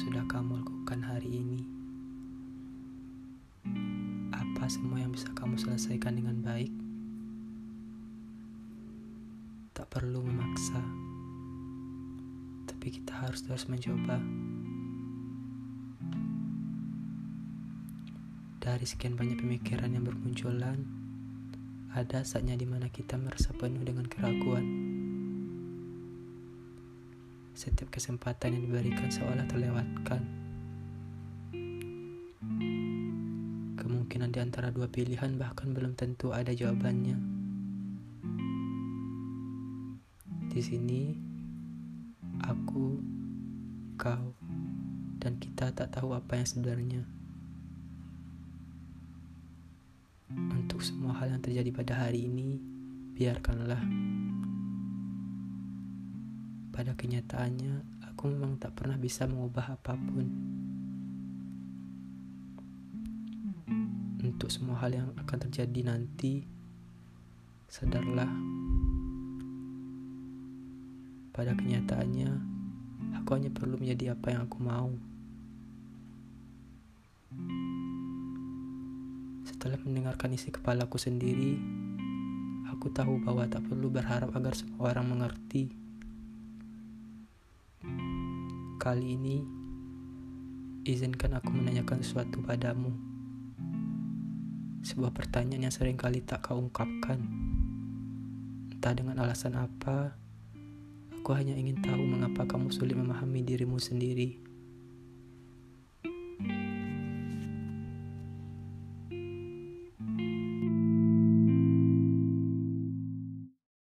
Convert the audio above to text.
sudah kamu lakukan hari ini? Apa semua yang bisa kamu selesaikan dengan baik? Tak perlu memaksa, tapi kita harus terus mencoba. Dari sekian banyak pemikiran yang bermunculan, ada saatnya di mana kita merasa penuh dengan keraguan. Setiap kesempatan yang diberikan seolah terlewatkan. Kemungkinan di antara dua pilihan bahkan belum tentu ada jawabannya. Di sini, aku, kau, dan kita tak tahu apa yang sebenarnya. Untuk semua hal yang terjadi pada hari ini, biarkanlah. Pada kenyataannya, aku memang tak pernah bisa mengubah apa pun. Untuk semua hal yang akan terjadi nanti, sadarlah. Pada kenyataannya, aku hanya perlu menjadi apa yang aku mau. Setelah mendengarkan isi kepalaku sendiri, aku tahu bahwa tak perlu berharap agar semua orang mengerti. Kali ini, izinkan aku menanyakan sesuatu padamu. Sebuah pertanyaan yang sering kali tak kau ungkapkan. Entah dengan alasan apa, aku hanya ingin tahu mengapa kamu sulit memahami dirimu sendiri.